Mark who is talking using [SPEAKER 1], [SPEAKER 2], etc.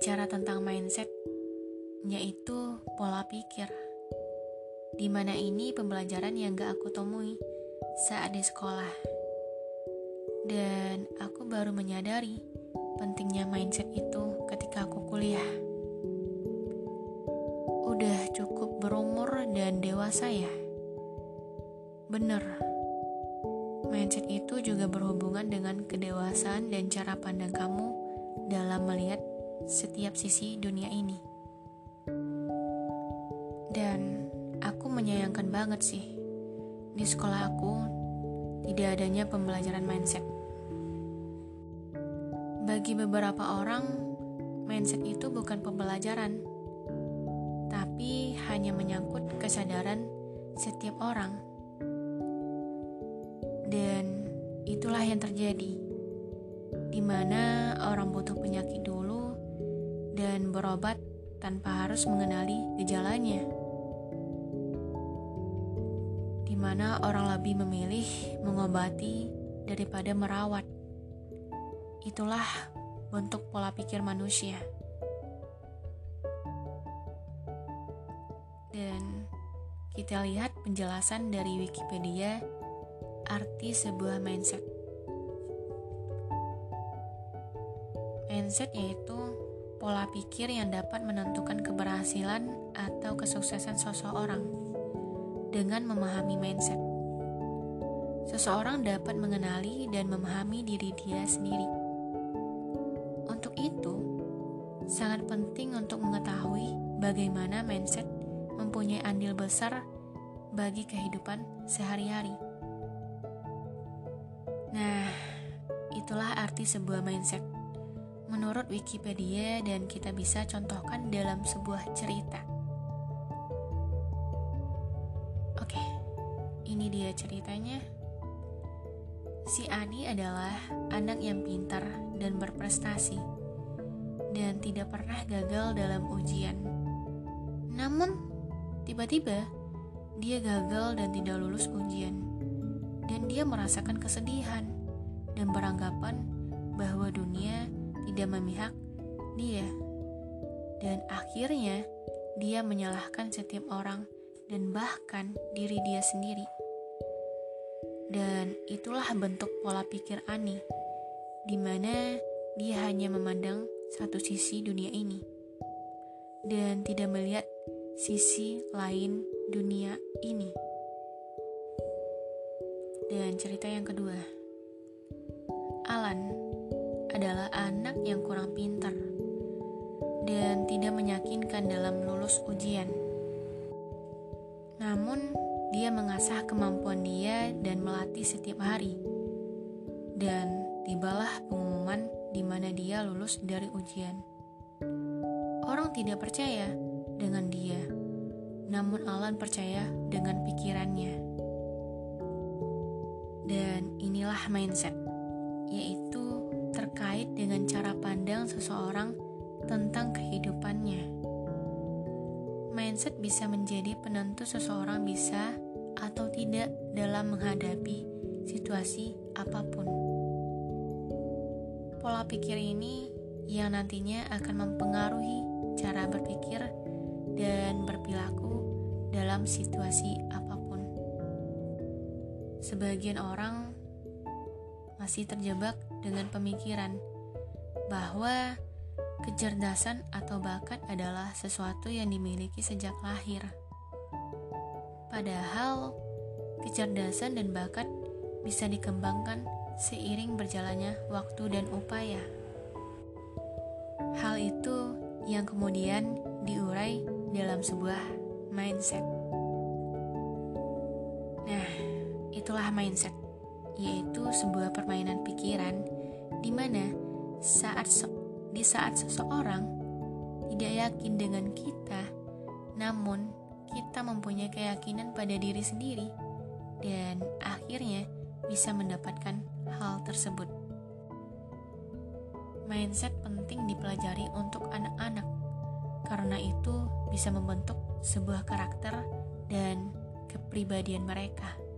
[SPEAKER 1] bicara tentang mindset, yaitu pola pikir. Di mana ini pembelajaran yang gak aku temui saat di sekolah. Dan aku baru menyadari pentingnya mindset itu ketika aku kuliah. Udah cukup berumur dan dewasa ya? Bener. Mindset itu juga berhubungan dengan kedewasaan dan cara pandang kamu dalam melihat setiap sisi dunia ini. Dan aku menyayangkan banget sih, di sekolah aku tidak adanya pembelajaran mindset. Bagi beberapa orang, mindset itu bukan pembelajaran, tapi hanya menyangkut kesadaran setiap orang. Dan itulah yang terjadi, di mana orang butuh penyakit dulu dan berobat tanpa harus mengenali gejalanya. Di mana orang lebih memilih mengobati daripada merawat. Itulah bentuk pola pikir manusia. Dan kita lihat penjelasan dari Wikipedia arti sebuah mindset. Mindset yaitu pola pikir yang dapat menentukan keberhasilan atau kesuksesan seseorang dengan memahami mindset. Seseorang dapat mengenali dan memahami diri dia sendiri. Untuk itu, sangat penting untuk mengetahui bagaimana mindset mempunyai andil besar bagi kehidupan sehari-hari. Nah, itulah arti sebuah mindset menurut Wikipedia dan kita bisa contohkan dalam sebuah cerita. Oke, ini dia ceritanya. Si Ani adalah anak yang pintar dan berprestasi dan tidak pernah gagal dalam ujian. Namun, tiba-tiba dia gagal dan tidak lulus ujian. Dan dia merasakan kesedihan dan beranggapan bahwa dunia tidak memihak dia. Dan akhirnya dia menyalahkan setiap orang dan bahkan diri dia sendiri. Dan itulah bentuk pola pikir Ani, di mana dia hanya memandang satu sisi dunia ini dan tidak melihat sisi lain dunia ini. Dan cerita yang kedua, Alan adalah anak yang kurang pintar dan tidak meyakinkan dalam lulus ujian. Namun, dia mengasah kemampuan dia dan melatih setiap hari. Dan tibalah pengumuman di mana dia lulus dari ujian. Orang tidak percaya dengan dia, namun Alan percaya dengan pikirannya. Dan inilah mindset, yaitu terkait dengan cara pandang seseorang tentang kehidupannya. Mindset bisa menjadi penentu seseorang bisa atau tidak dalam menghadapi situasi apa pun. Pola pikir ini yang nantinya akan mempengaruhi cara berpikir dan berperilaku dalam situasi apa pun. Sebagian orang masih terjebak dengan pemikiran bahwa kecerdasan atau bakat adalah sesuatu yang dimiliki sejak lahir. Padahal, kecerdasan dan bakat bisa dikembangkan seiring berjalannya waktu dan upaya. Hal itu yang kemudian diurai dalam sebuah mindset. Nah, itulah mindset yaitu sebuah permainan pikiran di mana saat di saat seseorang tidak yakin dengan kita, namun kita mempunyai keyakinan pada diri sendiri dan akhirnya bisa mendapatkan hal tersebut. Mindset penting dipelajari untuk anak-anak karena itu bisa membentuk sebuah karakter dan kepribadian mereka.